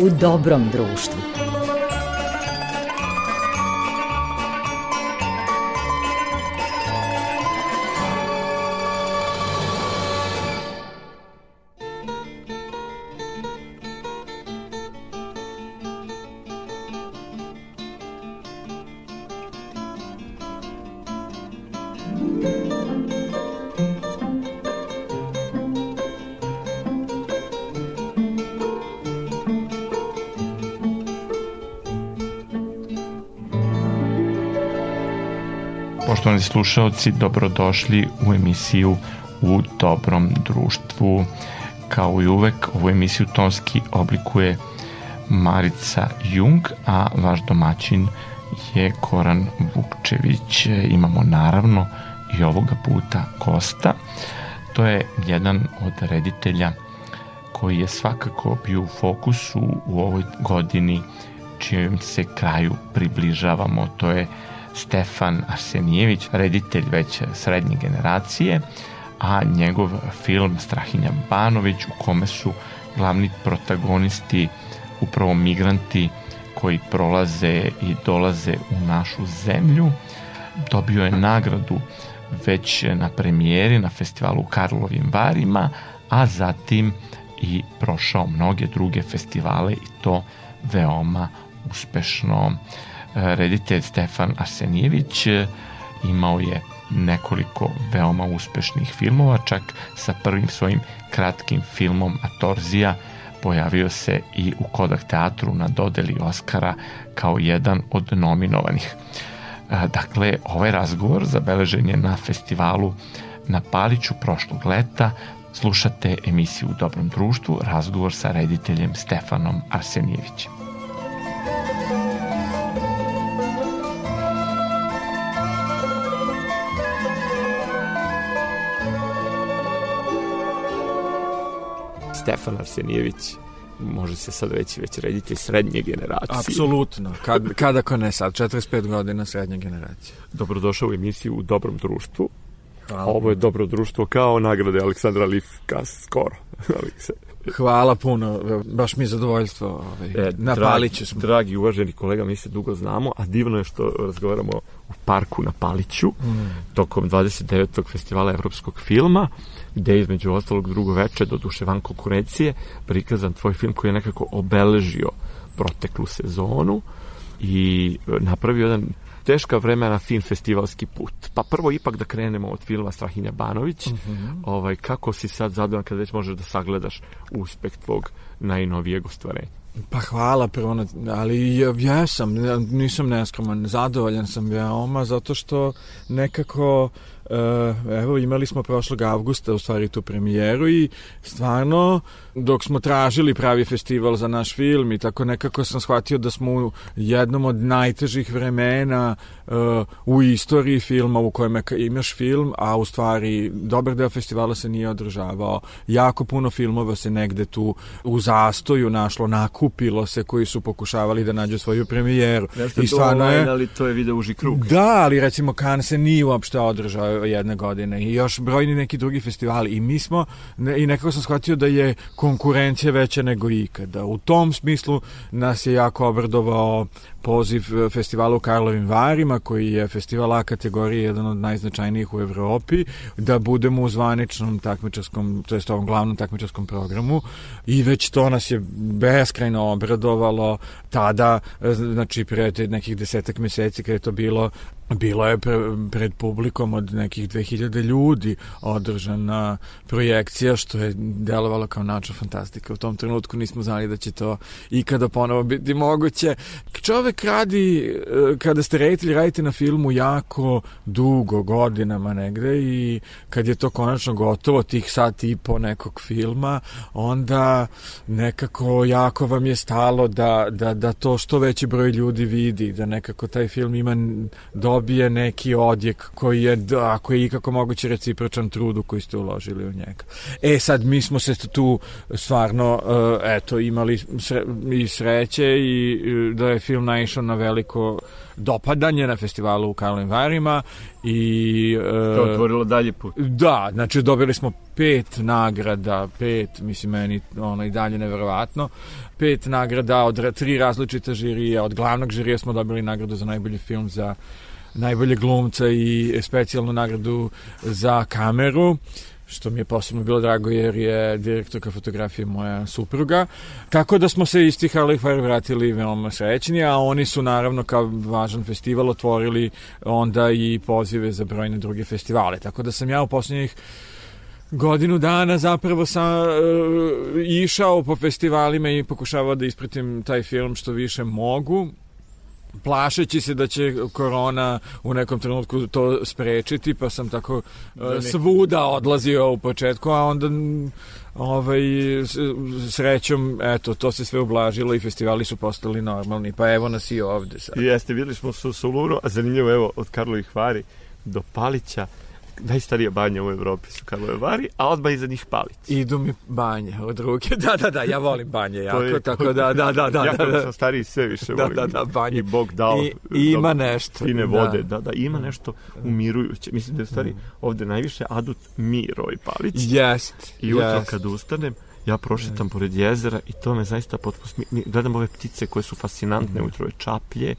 u dobrom društvu. Slušalci, dobrodošli u emisiju U dobrom društvu. Kao i uvek, ovu emisiju tonski oblikuje Marica Jung, a vaš domaćin je Koran Vukčević. Imamo naravno i ovoga puta Kosta. To je jedan od reditelja koji je svakako bio u fokusu u ovoj godini čijem se kraju približavamo. To je Stefan Arsenijević, reditelj već srednje generacije, a njegov film Strahinja Banović u kome su glavni protagonisti upravo migranti koji prolaze i dolaze u našu zemlju. Dobio je nagradu već na premijeri na festivalu u Karlovim Varima, a zatim i prošao mnoge druge festivale i to veoma uspešno reditelj Stefan Arsenijević e, imao je nekoliko veoma uspešnih filmova, čak sa prvim svojim kratkim filmom Atorzija pojavio se i u Kodak teatru na dodeli Oscara kao jedan od nominovanih. E, dakle, ovaj razgovor zabeležen je na festivalu na Paliću prošlog leta. Slušate emisiju u Dobrom društvu, razgovor sa rediteljem Stefanom Arsenijevićem. Stefan Arsenijević može se sad reći već rediti srednje generacije. Apsolutno, kad, kada ko ne sad, 45 godina srednje generacije. Dobrodošao u emisiju u Dobrom društvu. Hvala. Ovo je Dobro društvo kao nagrade Aleksandra Livka skoro. Ali se Hvala puno, baš mi je zadovoljstvo. Ovaj, e, na smo. Dragi, uvaženi kolega, mi se dugo znamo, a divno je što razgovaramo u parku na Paliću, mm. tokom 29. festivala evropskog filma, gde je između ostalog drugo veče do duše van konkurencije prikazan tvoj film koji je nekako obeležio proteklu sezonu i napravio jedan teška vremena fin festivalski put. Pa prvo ipak da krenemo od filma Strahinja Banović. Uh mhm. -huh. ovaj, kako si sad zadovoljan kada već možeš da sagledaš uspeh tvog najnovijeg ostvarenja? Pa hvala prvo, ali ja, ja sam, nisam neskroman, zadovoljan sam veoma zato što nekako Eh, evo imali smo prošlog avgusta u stvari tu premijeru i stvarno dok smo tražili pravi festival za naš film i tako nekako sam shvatio da smo u jednom od najtežih vremena uh, u istoriji filma u kojem imaš film, a u stvari dobar deo festivala se nije održavao. Jako puno filmova se negde tu u zastoju našlo, nakupilo se koji su pokušavali da nađu svoju premijeru. Jeste I stvarno je, ali to je video uži krug. Da, ali recimo Kan se nije uopšte održao jedne godine. I još brojni neki drugi festivali. I mi smo ne, i nekako sam shvatio da je konkurencija veća nego ikada. U tom smislu nas je jako obradovao poziv e, festivala u Karlovim Varima, koji je festival A kategorije, jedan od najznačajnijih u Evropi, da budemo u zvaničnom takmičarskom, to jest ovom glavnom takmičarskom programu. I već to nas je beskrajno obradovalo tada, e, znači pre nekih desetak meseci kada je to bilo bilo je pre, pred publikom od nekih 2000 ljudi održana projekcija što je delovalo kao načo fantastika. U tom trenutku nismo znali da će to ikada ponovo biti moguće. Čovek radi, e, kada ste reditelj, radite na filmu jako dugo, godinama negde i kad je to konačno gotovo, tih sat i po nekog filma, onda nekako jako vam je stalo da, da, da to što veći broj ljudi vidi, da nekako taj film ima dobro dobije neki odjek koji je, da, koji je ikako moguće recipročan trudu koji ste uložili u njega. E sad, mi smo se tu stvarno, eto, imali sre, i sreće i da je film naišao na veliko dopadanje na festivalu u Karlovim Varima i e, to otvorilo dalje put. Da, znači dobili smo pet nagrada, pet, mislim meni ono i dalje neverovatno, pet nagrada od tri različite žirije, od glavnog žirija smo dobili nagradu za najbolji film za najbolje glumca i specijalnu nagradu za kameru što mi je posebno bilo drago jer je direktorka fotografije moja supruga. Tako da smo se iz tih Fire vratili veoma srećni, a oni su naravno kao važan festival otvorili onda i pozive za brojne druge festivale. Tako da sam ja u poslednjih godinu dana zapravo sam uh, išao po festivalima i pokušavao da ispratim taj film što više mogu plašeći se da će korona u nekom trenutku to sprečiti, pa sam tako uh, svuda odlazio u početku, a onda ovaj, srećom, eto, to se sve ublažilo i festivali su postali normalni, pa evo nas i ovde sad. Jeste, videli smo su Soluru, a zanimljivo, evo, od Karlovih Vari do Palića, najstarija banja u Evropi su Karlove Vari, a odmah iza njih Palić. Idu mi banje od ruke. Da, da, da, ja volim banje jako, je, tako da, da, da, da. Ja da, da. sam stariji sve više da, volim. Da, da, banje. I Bog dao. I, i ima nešto. Fine vode, da, da, da ima nešto umirujuće. Mislim da je stvari ovde najviše adut mi Roj Palić. Jest, I ujutro jest. kad ustanem, ja prošetam pored jezera i to me zaista potpuno... Gledam ove ptice koje su fascinantne, mm ujutro čaplje,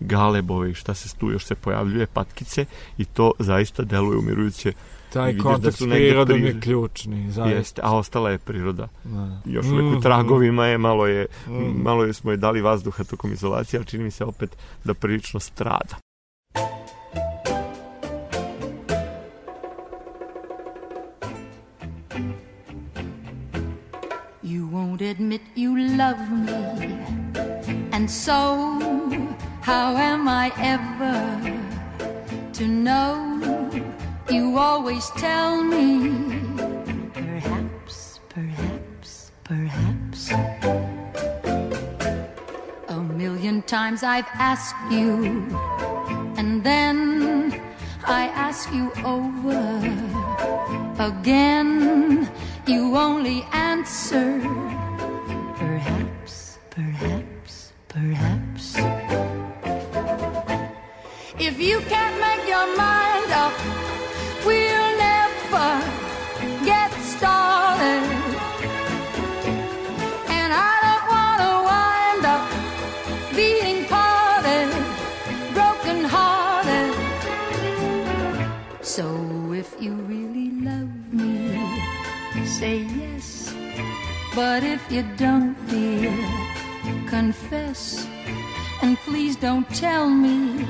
galebove i šta se tu još se pojavljuje, patkice i to zaista deluje umirujuće. Taj kontakt da s prirodom pri... je ključni, zaista. Jeste, a ostala je priroda. Da. Još uvek mm, u tragovima je, malo je, mm. malo je smo je dali vazduha tokom izolacije, ali čini mi se opet da prilično strada. You won't admit you love me And so How am I ever to know? You always tell me. Perhaps, perhaps, perhaps. A million times I've asked you, and then I ask you over again. You only answer. Perhaps, perhaps, perhaps. You can't make your mind up, we'll never get started. And I don't want to wind up being parted, broken hearted. So if you really love me, say yes. But if you don't, dear, confess. And please don't tell me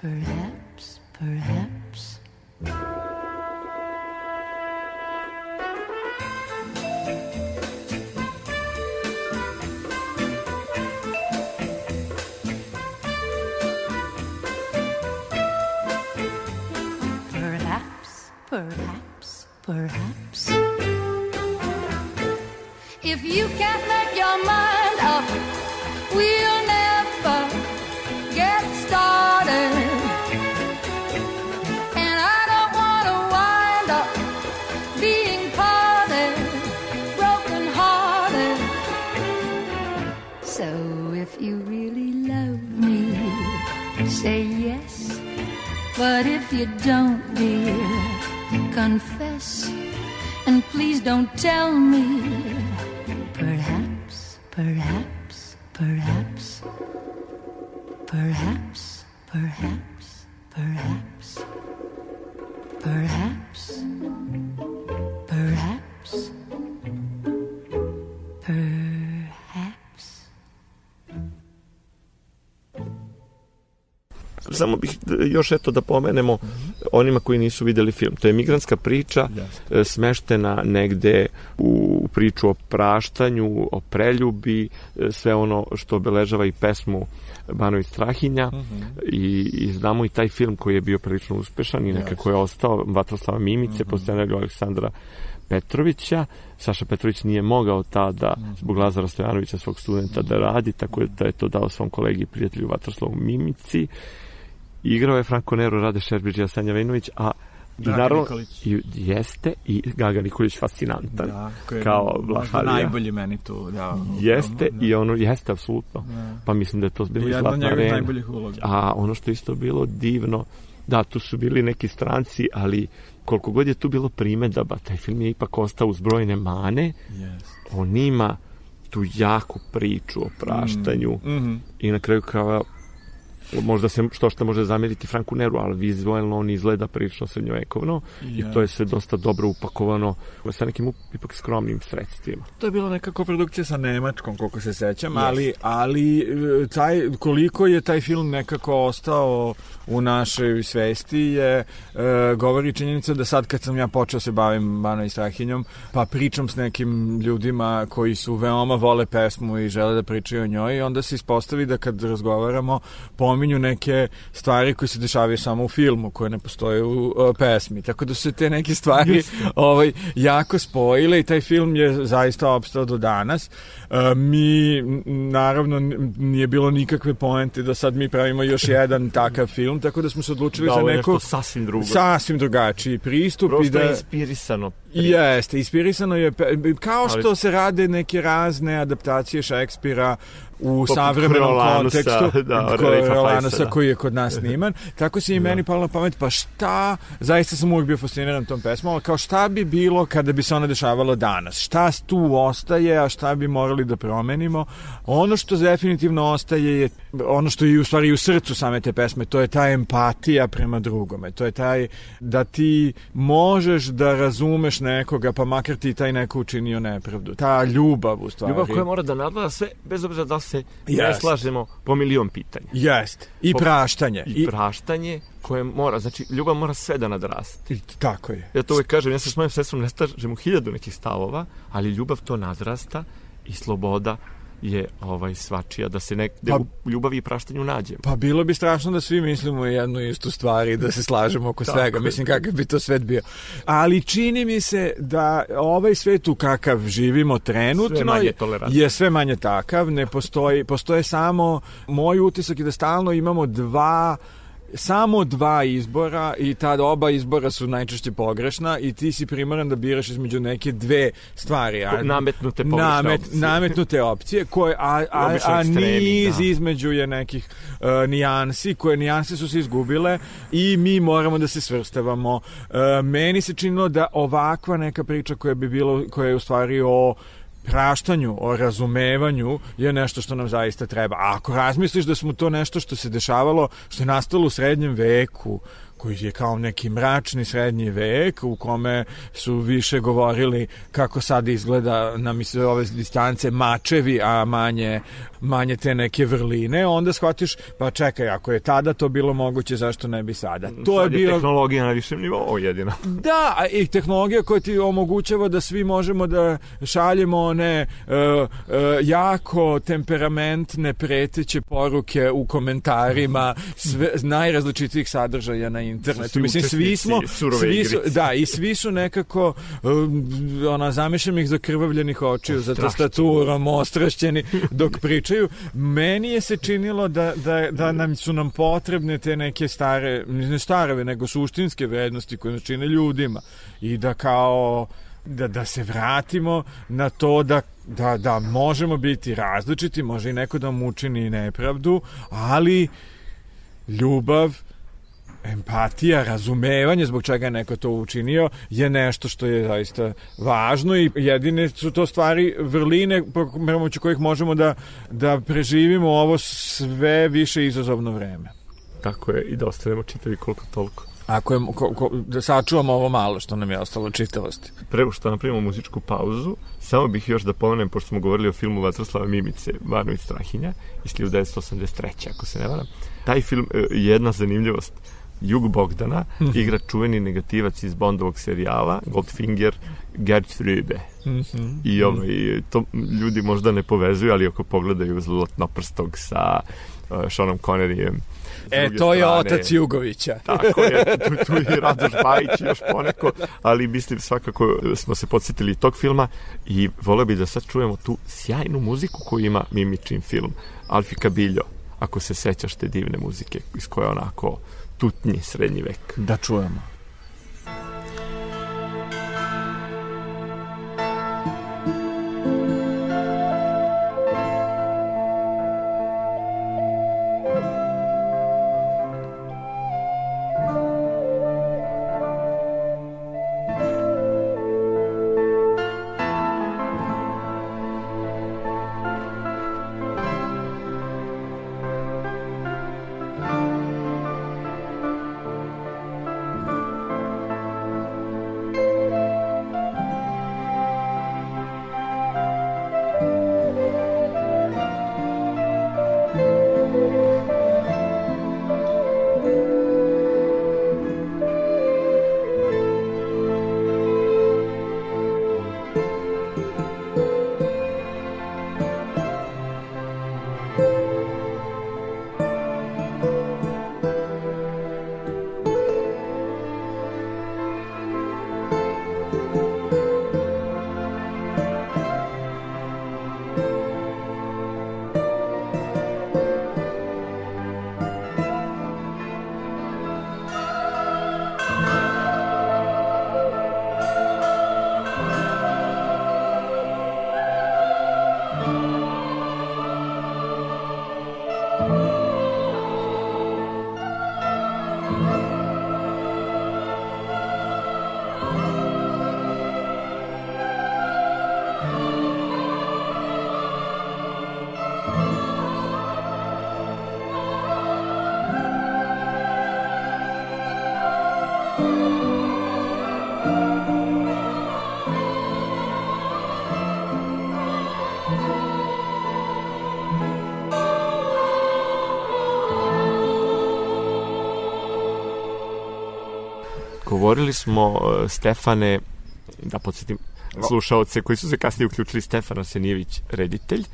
Perhaps, perhaps, perhaps. Perhaps. If you can't make your mind you don't, dear, confess. And please don't tell me. Perhaps, perhaps, perhaps. Samo bih još eto da pomenemo mm -hmm. onima koji nisu videli film. To je migrantska priča yes. smeštena negde u priču o praštanju, o preljubi, sve ono što obeležava i pesmu Banović Strahinja mhm. -huh. i, i znamo i taj film koji je bio prilično uspešan i nekako je ostao Vatroslava Mimice mhm. -huh. po scenariju Aleksandra Petrovića. Saša Petrović nije mogao tada zbog Lazara Stojanovića, svog studenta, da radi, tako da je to dao svom kolegi i prijatelju Vatroslavu Mimici. Igrao je Franko Nero, Rade Šerbić i Sanja Vejnović, a Dragan I naravno, Nikolić. i, jeste i Gaga Nikolić fascinantan. Da, koji je kao možda Vlahalija. najbolji meni tu. Da, Jeste da. i ono, jeste apsolutno. Da. Pa mislim da je to bilo i Jedna zlatna arena. najboljih uloga. A ono što isto bilo divno, da, tu su bili neki stranci, ali koliko god je tu bilo primedaba, taj film je ipak ostao uz brojne mane, Yes. on ima tu jaku priču o praštanju Mhm. i na kraju kao možda se što što može zameriti Franku Neru, ali vizualno on izgleda prilično srednjovekovno i to je sve dosta dobro upakovano. Sa nekim ipak skromnim sredstvima. To je bila neka koprodukcija sa Nemačkom, koliko se sećam, ali, ali e, taj, koliko je taj film nekako ostao u našoj svesti je, e, govori činjenica da sad kad sam ja počeo se bavim Bana i Strahinjom, pa pričam s nekim ljudima koji su veoma vole pesmu i žele da pričaju o njoj i onda se ispostavi da kad razgovaramo pominju neke stvari koje se dešavaju samo u filmu, koje ne postoje u e, pesmi. Tako da su se te neke stvari ovaj, jako spojile i taj film je zaista opstao do danas. E, mi, naravno, nije bilo nikakve poente da sad mi pravimo još jedan takav film, tako da smo se odlučili Da, za neku nešto sasvim drugo. sasvim drugačiji pristup i Prosto da... je inspirisano. Jeste, inspirisano je, kao što Ali- se rade neke razne adaptacije Šekspira u Poput savremenom Coriolanusa, kontekstu, da, Faisala. koji je kod nas sniman, tako se i meni palo na pamet, pa šta, zaista sam uvijek bio fasciniran tom pesmom, ali kao šta bi bilo kada bi se ona dešavalo danas? Šta tu ostaje, a šta bi morali da promenimo? Ono što definitivno ostaje je ono što je u stvari i u srcu same te pesme, to je ta empatija prema drugome, to je taj da ti možeš da razumeš nekoga, pa makar ti taj neko učinio nepravdu. Ta ljubav u stvari. Ljubav koja mora da nadvlada sve, bez obzira da se ne Jest. slažemo po milion pitanja. Jest. I Po- praštanje. I, praštanje koje mora, znači ljubav mora sve da nadrasti. I tako je. Ja to uvek kažem, ja se s mojom sestrom ne slažem u hiljadu nekih stavova, ali ljubav to nadrasta i sloboda je ovaj svačija da se negde Pa- u ljubavi i praštanju nađemo. Pa bilo bi strašno da svi mislimo jednu istu stvar i da se slažemo oko Tako svega. Mislim kakav bi to svet bio. Ali čini mi se da ovaj svet u kakav živimo trenutno Sve manje je- sve manje takav. Ne postoji, postoje samo, moj utisak je da stalno imamo dva samo dva izbora i ta oba izbora su najčešće pogrešna i ti si primoran da biraš između neke dve stvari. A, Nametnute pogrešne namet, opcije. Nametnute opcije koje, a, a, a niz da. između je nekih uh, nijansi, koje nijanse su se izgubile i mi moramo da se svrstavamo. Uh, meni se činilo da ovakva neka priča koja bi bilo, koja je u stvari o praštanju, o razumevanju je nešto što nam zaista treba. A ako razmisliš da smo to nešto što se dešavalo, što je nastalo u srednjem veku, koji je kao neki mračni srednji vek u kome su više govorili kako sad izgleda nam se ove distance mačevi, a manje, manje te neke vrline, onda shvatiš, pa čekaj, ako je tada to bilo moguće, zašto ne bi sada? To je Sad bilo... tehnologija na višem nivou jedina. Da, i tehnologija koja ti omogućava da svi možemo da šaljemo one uh, uh, jako temperamentne preteće poruke u komentarima sve, najrazličitijih sadržaja na internetu. Mislim, svi smo... Svi su, da, i svi su nekako um, ona, zamišljam ih zakrvavljenih očiju za tastaturom, ostrašćeni dok pričaju. Meni je se činilo da, da, da nam su nam potrebne te neke stare, ne stare, nego suštinske vrednosti koje nas čine ljudima. I da kao da, da se vratimo na to da, da, da možemo biti različiti, može i neko da mu učini nepravdu, ali ljubav, empatija, razumevanje zbog čega je neko to učinio je nešto što je zaista važno i jedine su to stvari vrline pomoću kojih možemo da, da preživimo ovo sve više izazovno vreme. Tako je, i da ostanemo čitavi koliko toliko. Ako je, ko, ko, da sačuvamo ovo malo što nam je ostalo čitavosti. Pre nego što napravimo muzičku pauzu, samo bih još da pomenem, pošto smo govorili o filmu Vatroslava Mimice, Vanović Strahinja, iz 1983. ako se ne varam. Taj film e, je jedna zanimljivost. Jug Bogdana igra čuveni negativac iz Bondovog serijala, Goldfinger, Gertrude. I ovaj, to ljudi možda ne povezuju, ali ako pogledaju zlotnoprstog sa uh, Seanom Conneryjem. E, to je strane, otac Jugovića. Tako je, tu, tu je Radoš Bajić još poneko, ali mislim svakako smo se podsjetili tog filma i voleo bi da sad čujemo tu sjajnu muziku koju ima Mimičin film, Alfi Kabiljo, ako se sećaš te divne muzike iz koje onako tutnji srednji vek. Da čujemo. Govorili smo e, Stefane, da podsjetim slušaoce koji su se kasnije uključili, Stefano Senijević, reditelj,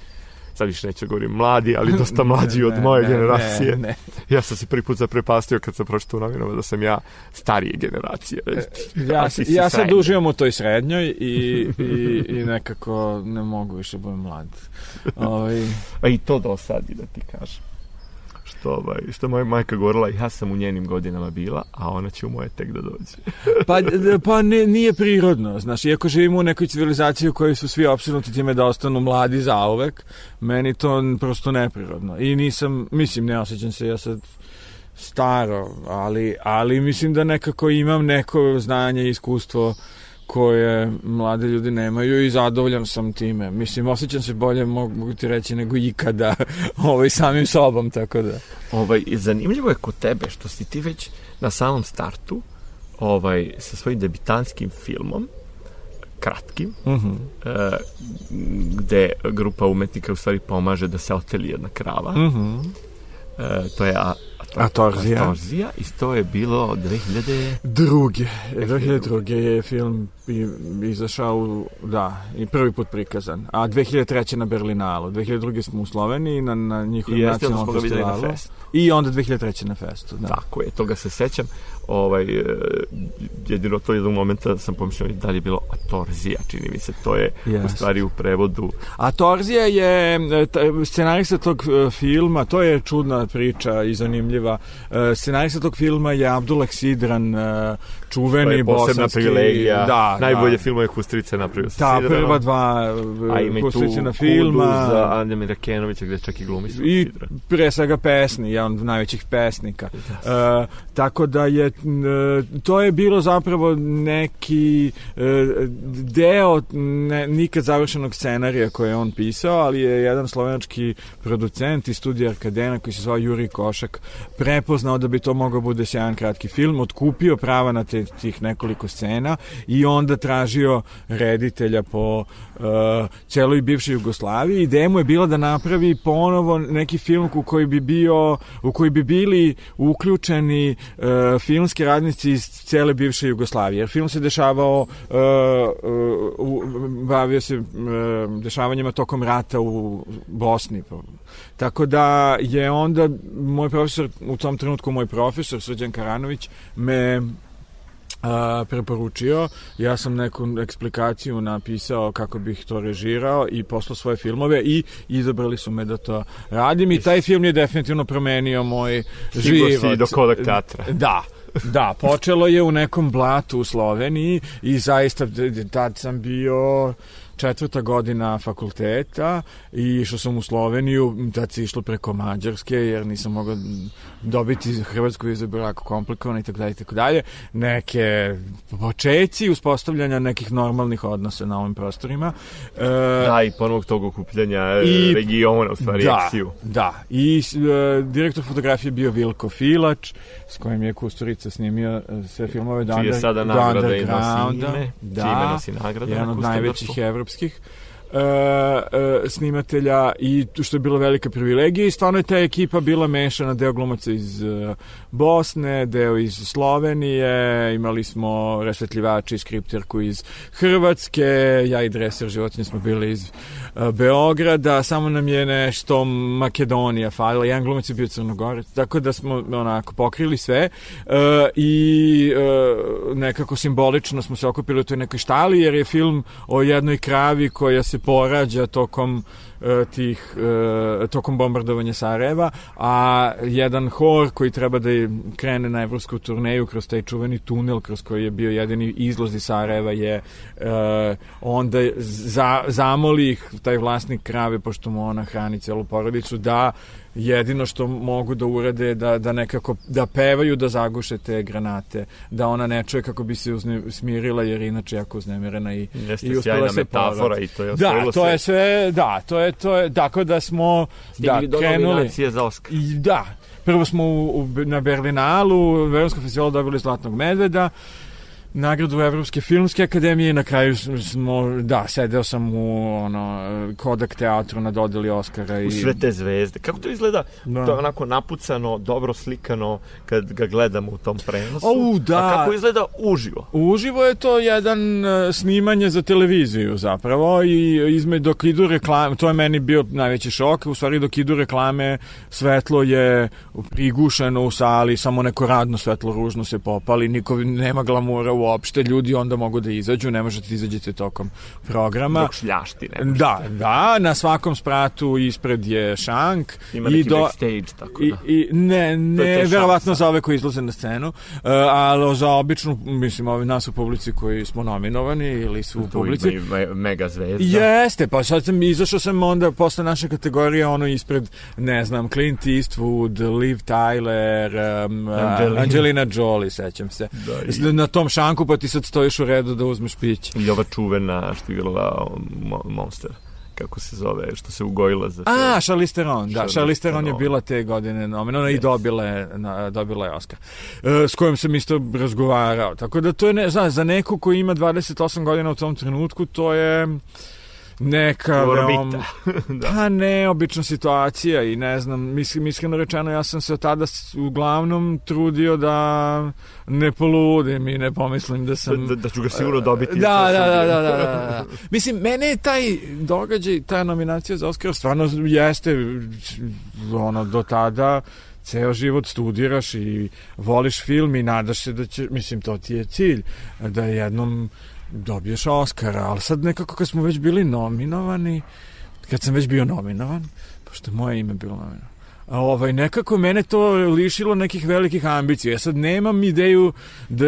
sad više neću da govorim mladi, ali dosta mlađi ne, od moje ne, generacije. Ne, ne. Ja sam se prvi put zaprepastio kad sam pročitao novinama da sam ja starije generacije. E, ja, ja sad uživam u toj srednjoj i, i, i nekako ne mogu više da budem mlad. Ovi... Ovaj- A i to dosadi da ti kažem što, ovaj, što moja majka govorila, ja sam u njenim godinama bila, a ona će u moje tek da dođe. pa pa ne, nije prirodno, znaš, iako živimo u nekoj civilizaciji u kojoj su svi opsinuti time da ostanu mladi zauvek, meni to prosto neprirodno. I nisam, mislim, ne osjećam se, ja sad staro, ali, ali mislim da nekako imam neko znanje i iskustvo koje mlade ljudi nemaju i zadovoljan sam time. Mislim, osjećam se bolje, mogu, ti reći, nego ikada ovaj, samim sobom, tako da. Ovaj, zanimljivo je kod tebe što si ti već na samom startu ovaj, sa svojim debitanskim filmom, kratkim, uh mhm. -huh. e, gde grupa umetnika u stvari pomaže da se oteli jedna krava. Uh mhm. -huh. e, to je a. Atorzija i to je bilo 2000... Druge. 2002. je film izašao, da, i prvi put prikazan. A 2003. na Berlinalu. 2002. smo u Sloveniji na, na njihovim nacionalnom festivalu. Na fest. I onda 2003. na festu. Da. Tako je, toga se sećam. Ovaj, e, jedino to jednog momenta sam pomislio da li je bilo Atorzija, čini mi se. To je yes. u stvari u prevodu. Atorzija je e, scenarista tog e, filma, to je čudna priča i zanimljiva. Scenarista tog filma je Abdullah Sidran, čuveni bosanski... privilegija. Da, Najbolje da. filmove Kustrice napravio sa Da, prva dva Kustricina filma. za Anja Mirakenovića gde čak i glumi I pre svega pesni, jedan od najvećih pesnika. Uh, tako da je to je bilo zapravo neki uh, deo ne, nikad završenog scenarija koje je on pisao, ali je jedan slovenački producent iz studija Arkadena koji se zvao Juri Košak prepoznao da bi to mogao bude sjajan kratki film, otkupio prava na te tih nekoliko scena i onda tražio reditelja po uh, celoj bivšoj Jugoslaviji. Ideja mu je bila da napravi ponovo neki film u koji bi bio u koji bi bili uključeni uh, filmski radnici iz cele bivše Jugoslavije. Jer film se dešavao uh, uh, bavio se uh, dešavanjima tokom rata u Bosni. Tako da je onda moj profesor, u tom trenutku moj profesor, Srđan Karanović, me a, preporučio. Ja sam neku eksplikaciju napisao kako bih to režirao i poslao svoje filmove i izabrali su me da to radim i taj film je definitivno promenio moj Stigo život. si do Kodak teatra. Da, Da, počelo je u nekom blatu u Sloveniji i zaista tad sam bio četvrta godina fakulteta i išao sam u Sloveniju, tad se išlo preko Mađarske jer nisam mogao dobiti Hrvatsku vizu bilo jako komplikovano i tako dalje i tako dalje. Neke počeci uspostavljanja nekih normalnih odnosa na ovim prostorima. E, da, i ponovog tog okupljanja i, regiona, u stvari, da, Da, i e, direktor fotografije bio Vilko Filač, s kojim je Kusturica snimio e, sve filmove Čije sada nagrada i nosi ime, da, čime nosi nagrada jedan od najvećih europskich uh, uh, snimatelja i što je bila velika privilegija i stvarno je ta ekipa bila mešana deo glumaca iz uh, Bosne, deo iz Slovenije, imali smo resvetljivači i skripterku iz Hrvatske, ja i dreser životinje smo bili iz Beograda, samo nam je nešto Makedonija falila, jedan glumac je bio Crnogorac, tako da smo onako pokrili sve uh, i uh, nekako simbolično smo se okupili u toj nekoj štali, jer je film o jednoj kravi koja se porađa tokom tih e, tokom bombardovanja Sarajeva, a jedan hor koji treba da krene na evropsku turneju kroz taj čuveni tunel kroz koji je bio jedini izlaz iz Sarajeva je e, onda za, zamoli ih taj vlasnik krave, pošto mu ona hrani celu porodicu, da jedino što mogu da urade da, da nekako da pevaju da zaguše te granate da ona ne čuje kako bi se uzne, smirila jer inače jako uznemirena i, Jeste i uspela se metafora i to je da, to je sve da, to je, to je tako da smo Stigli da, krenuli. za Oscar i da, prvo smo u, u, na Berlinalu u Berlinskom festivalu dobili Zlatnog medveda nagradu Evropske filmske akademije i na kraju smo, da, sedeo sam u ono, Kodak teatru na dodeli Oscara. I... U sve te zvezde. Kako to izgleda? Da. To je onako napucano, dobro slikano kad ga gledamo u tom prenosu. O, da. A kako izgleda uživo? Uživo je to jedan uh, snimanje za televiziju zapravo i izme, dok idu reklame, to je meni bio najveći šok, u stvari dok idu reklame svetlo je prigušeno u sali, samo neko radno svetlo ružno se popali, niko nema glamura u uopšte ljudi onda mogu da izađu, ne možete da izađete tokom programa. Dok šljašti ne možete. Da, da, na svakom spratu ispred je šank. Ima neki do, backstage, tako da. I, i ne, ne, verovatno za ove koji izlaze na scenu, uh, ali za običnu, mislim, ovi nas u publici koji smo nominovani ili su u publici. Ima mega zvezda. Jeste, pa sad sam, izašao sam onda posle naše kategorije, ono ispred, ne znam, Clint Eastwood, Liv Tyler, um, Angelina. Angelina Jolie, sećam se. Da, i... Na tom šanku pa ti sad stojiš u redu da uzmeš piće. I ova čuvena što je igrala Monster kako se zove, što se ugojila za. A, Charlize Theron, da, Charlize Theron je bila te godine nominovana yes. i dobila je, na, dobila je Oscar, uh, s kojom sam isto razgovarao. Tako da to je, ne, znaš, za neko koji ima 28 godina u tom trenutku, to je neka veom, da. pa neobična situacija i ne znam, mislim, iskreno rečeno ja sam se tada uglavnom trudio da ne poludim i ne pomislim da sam... Da, da ću ga sigurno dobiti. Da, da, da, da, da, da, da. Mislim, mene je taj događaj, ta nominacija za Oscar stvarno jeste ono, do tada ceo život studiraš i voliš film i nadaš se da će, mislim, to ti je cilj, da jednom dobiješ Oscara, ali sad nekako kad smo već bili nominovani, kad sam već bio nominovan, pošto moje ime bilo nominovano, a ovaj, nekako mene to lišilo nekih velikih ambicija. Ja sad nemam ideju da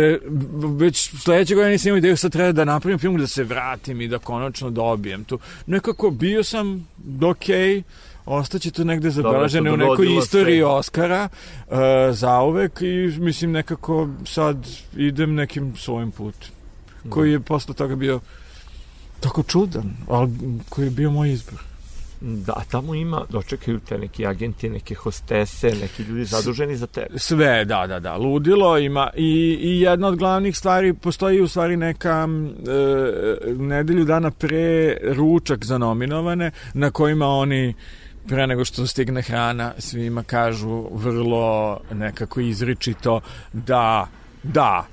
već sledeće godine nisam imao ideju sad treba da napravim film da se vratim i da konačno dobijem tu. Nekako bio sam okej, okay, ostaće tu negde zabeležene u nekoj istoriji sve. Oscara uh, zauvek i mislim nekako sad idem nekim svojim putem koji je posle toga bio tako čudan, ali koji je bio moj izbor. Da, tamo ima, dočekaju te neki agenti, neke hostese, neki ljudi zaduženi za tebe. Sve, da, da, da, ludilo ima i, i jedna od glavnih stvari, postoji u stvari neka e, nedelju dana pre ručak za nominovane, na kojima oni pre nego što stigne hrana svima kažu vrlo nekako izričito da, da,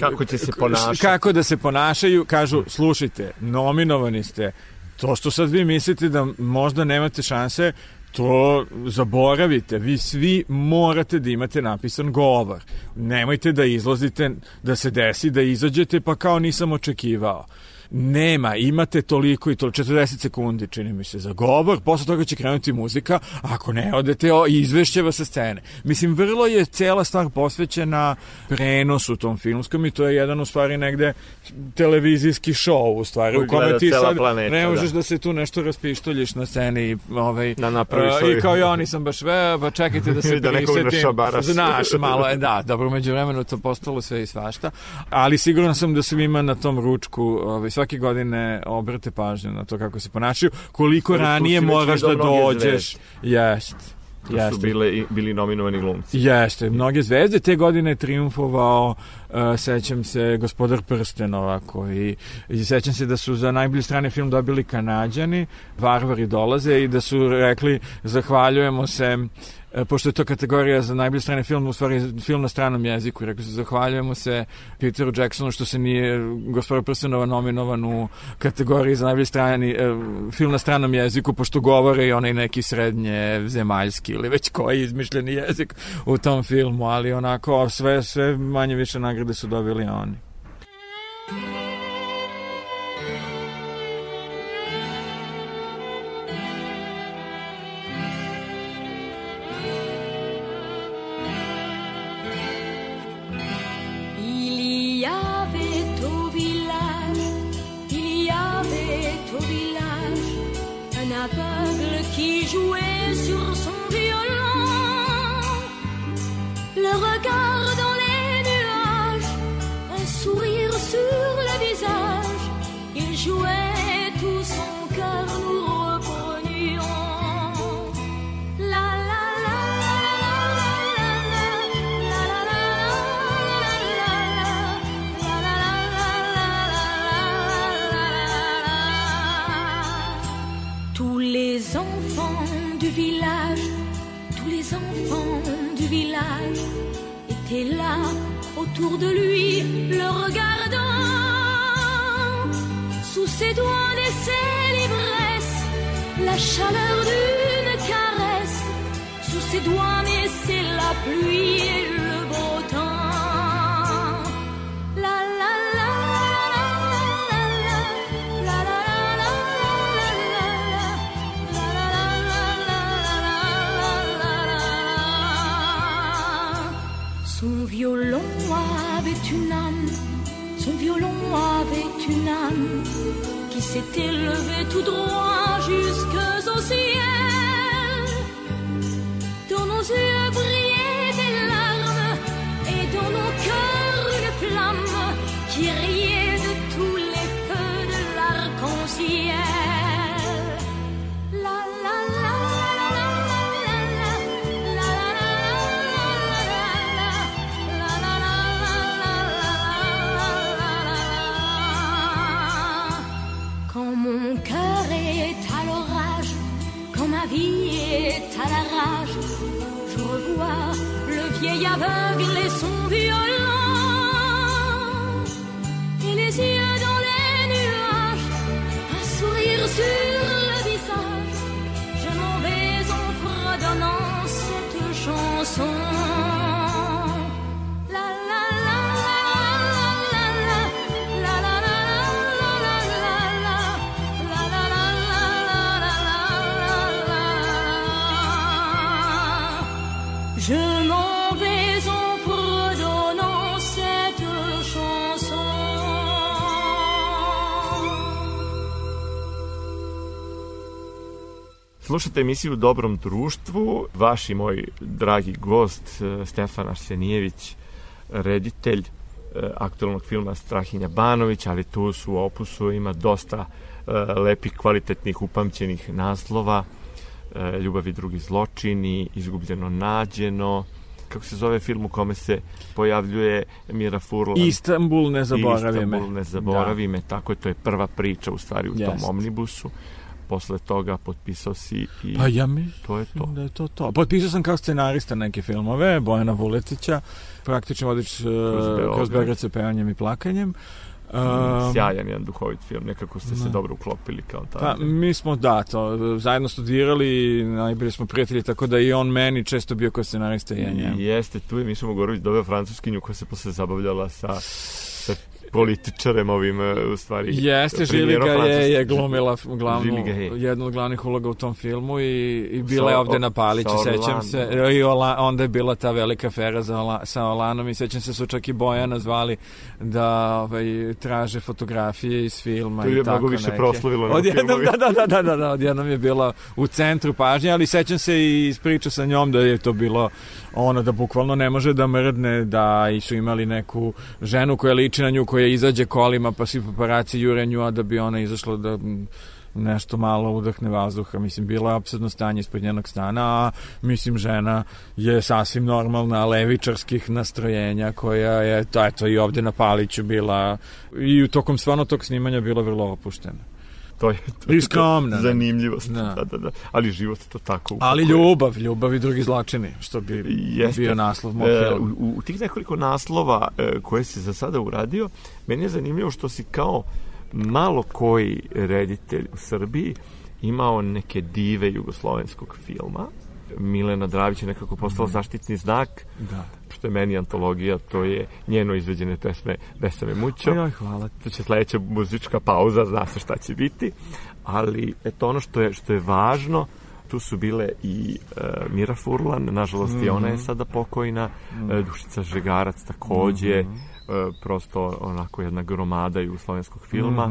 kako će se ponašati. Kako da se ponašaju, kažu, slušajte, nominovani ste, to što sad vi mislite da možda nemate šanse, to zaboravite. Vi svi morate da imate napisan govor. Nemojte da izlazite, da se desi, da izađete pa kao nisam očekivao nema, imate toliko i to 40 sekundi, čini mi se, za govor, posle toga će krenuti muzika, ako ne odete, o, izvešće vas sa scene. Mislim, vrlo je cela stvar posvećena prenosu tom filmskom i to je jedan, u stvari, negde televizijski show, u stvari, u kome ti sad planeta, ne možeš da. da. se tu nešto raspištoljiš na sceni i, ovaj, da napraviš uh, i kao ja nisam baš ve, pa čekajte da se da prisetim. Znaš, malo, je, da, dobro, među vremenu to postalo sve i svašta, ali siguran sam da svima na tom ručku ovaj, svake godine obrate pažnju na to kako se ponašaju, koliko Ali ranije moraš da dođeš. Jest. To Jeste. su bile, bili nominovani glumci. Jeste, mnoge zvezde. Te godine je triumfovao, uh, sećam se, gospodar Prstenova, koji, i sećam se da su za najbolji strane film dobili Kanadjani, Varvari dolaze i da su rekli, zahvaljujemo se pošto je to kategorija za najbolje strane film, u stvari film na stranom jeziku. Rekao se, zahvaljujemo se Peteru Jacksonu što se nije gospodar Prstenova nominovan u kategoriji za najbolje strani e, film na stranom jeziku, pošto govore i onaj neki srednje zemaljski ili već koji izmišljeni jezik u tom filmu, ali onako sve, sve manje više nagrade su dobili oni. De lui, le regardant. Sous ses doigts naissait l'ivresse, la chaleur d'une caresse. Sous ses doigts naissait la pluie et son violon avait une âme qui s'était levée tout droit jusqu'aux ciel. Aveugle et son Slušate emisiju u Dobrom društvu. Vaš i moj dragi gost e, Stefan Arsenijević, reditelj e, aktualnog filma Strahinja Banović, ali tu su u opusu ima dosta e, lepih, kvalitetnih, upamćenih naslova. Ljubav i drugi zločini, Izgubljeno nađeno, kako se zove film u kome se pojavljuje Mira Furlan. Istanbul ne zaboravi me. Istanbul ne zaboravi da. me, tako je, to je prva priča u stvari u Jest. tom omnibusu posle toga potpisao si i Pa ja mi to je to. da je to to. Potpisao sam kao scenarista neke filmove, Bojana Vuletića, praktično vodič kroz, Beograd. kroz Beograd sa pevanjem i plakanjem. Um, Sjajan jedan duhovit film, nekako ste se da. dobro uklopili kao Pa, tamo. mi smo, da, to, zajedno studirali, najbolji smo prijatelji, tako da i on meni često bio kao scenarista i ja njemu. Jeste, tu je Miša Mogorović doveo francuskinju koja se posle zabavljala sa političarem ovim, e, u stvari. Jeste, Žiliga je, je glumila glavnu, Žiliga je. jednu od glavnih uloga u tom filmu i, i bila je ovde na Paliću, sećam se. I Ola, onda je bila ta velika fera za Ola, sa Olanom i sećam se su čak i Bojana zvali da ovaj, traže fotografije iz filma To i je tako mnogo više neke. proslavilo na Odjednom, filmovima. da, da, da, da, da, odjednom je bila u centru pažnje, ali sećam se i iz priče sa njom da je to bilo ono da bukvalno ne može da mrdne, da i su imali neku ženu koja liči na nju, koja izađe kolima, pa svi paparaci jure nju, a da bi ona izašla da nešto malo udahne vazduha. Mislim, bilo je apsurdno stanje ispod njenog stana, a mislim, žena je sasvim normalna levičarskih nastrojenja koja je, to, eto, i ovde na Paliću bila i tokom stvarno tog snimanja bila vrlo opuštena. To je, to je skromna, zanimljivost. Da. Da. da, da, Ali život to tako Ali upakuje. ljubav, ljubav i drugi zločini, što bi Jeste. bio naslov mog E, u, u tih nekoliko naslova e, koje si za sada uradio, meni je zanimljivo što si kao malo koji reditelj u Srbiji imao neke dive jugoslovenskog filma. Milena Dravić je nekako postala zaštitni znak, Da. što je meni antologija, to je njeno izveđene pesme Besame Mućo. Joj, hvala. To će sledeća muzička pauza, zna se šta će biti, ali eto ono što je, što je važno, tu su bile i e, Mira Furlan, nažalost i ona je sada pokojna, e, Dušica Žegarac takođe, e, prosto onako jedna gromada jugoslovenskog filma.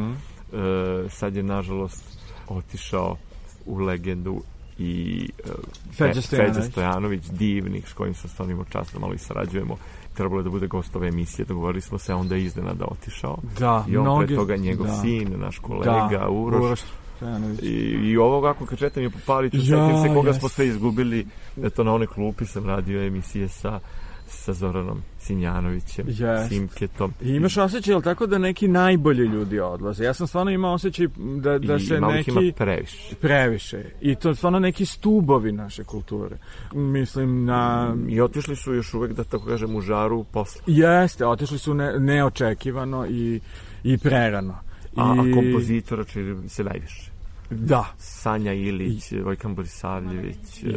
E, sad je nažalost otišao u legendu i e, Feđa Fe- Stojanović. Feđa Stojanović, divnik s kojim sam stvarno imao čast da malo i sarađujemo. Trebalo je da bude gost ove emisije, dogovorili smo se, a onda je iznenada otišao. Da, I on mnoge- pre toga njegov da. sin, naš kolega, da, Uroš. Uroš Stojanović. I, I ovo kako kad četam je po Paliću, Ja, setim se koga jes. smo sve izgubili. Eto, na onoj klupi sam radio emisije sa, sa Zoranom Sinjanovićem, Jes. Simketom. I imaš osjećaj, jel tako, da neki najbolji ljudi odlaze? Ja sam stvarno imao osjećaj da, da I se neki... ima previše. Previše. I to stvarno neki stubovi naše kulture. Mislim na... I otišli su još uvek, da tako kažem, u žaru posla. Jeste, otišli su ne, neočekivano i, i prerano. I, A, a kompozitora čini se najviše. Da, Sanja Ilić, Vojkan Borisavljević, I-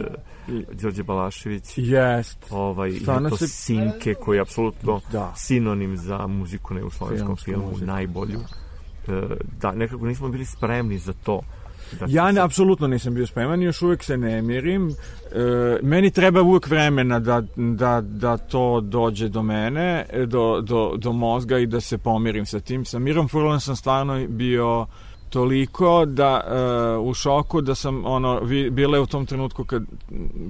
i- Đorđe Balašević, jest. ovaj, Stvarno to se- Sinke koji je apsolutno Da. sinonim za muziku na jugoslovenskom filmu, muziku, najbolju. E, Da, nekako nismo bili spremni za to. Da Ja ne, apsolutno nisam bio spreman i još uvek se ne mirim. E, meni treba uvek vremena da, da, da to dođe do mene, do, do, do mozga i da se pomirim sa tim. Sa Mirom Furlan sam stvarno bio toliko da e, u šoku da sam ono vi, bila je u tom trenutku kad,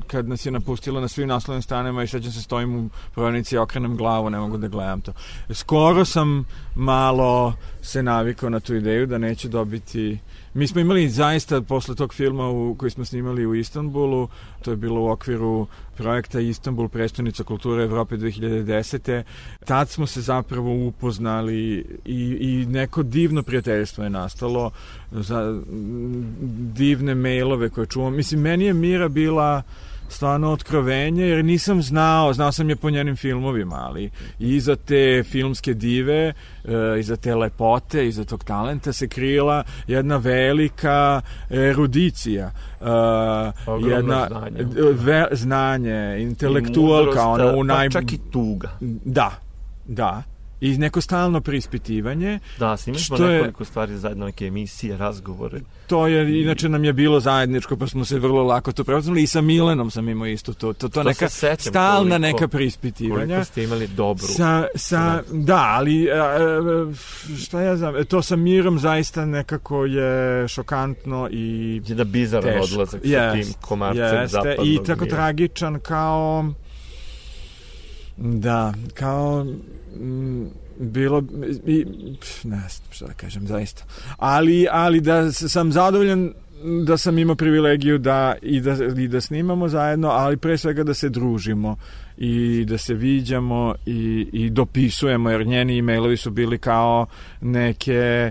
kad nas je napustila na svim naslovnim stranama i sećam se stojim u prodavnici okrenem glavu ne mogu da gledam to. Skoro sam malo se navikao na tu ideju da neću dobiti Mi smo imali zaista posle tog filma u, koji smo snimali u Istanbulu, to je bilo u okviru projekta Istanbul, prestonica kulture Evrope 2010. Tad smo se zapravo upoznali i, i neko divno prijateljstvo je nastalo za divne mailove koje čuvam. Mislim, meni je Mira bila stvarno otkrovenje, jer nisam znao, znao sam je po njenim filmovima, ali iza te filmske dive, e, iza te lepote, iza tog talenta se krila jedna velika erudicija, e, Ogromno jedna znanje. ve, znanje, intelektualka, ono u pa naj... čak i tuga. Da, da. I neko stalno prispitivanje. Da, snimali smo Što je- nekoliko stvari zajedno, neke emisije, razgovore. To je, inače nam je bilo zajedničko, pa smo se vrlo lako to prepoznali. I sa Milenom sam imao isto to. To, to To neka se sećam stalna koliko- neka prispitivanja. Koliko ste imali dobru. Sa, sa, da, ali a, a, šta ja znam, to sa Mirom zaista nekako je šokantno i Jedna bizaran teško. odlazak sa Jest, tim komarcem jeste, zapadnog I tako mira. tragičan kao da, kao bilo i, ne znam šta da kažem zaista. Ali, ali da sam zadovoljan da sam imao privilegiju da i, da i da snimamo zajedno ali pre svega da se družimo i da se viđamo i, i dopisujemo, jer njeni e-mailovi su bili kao neke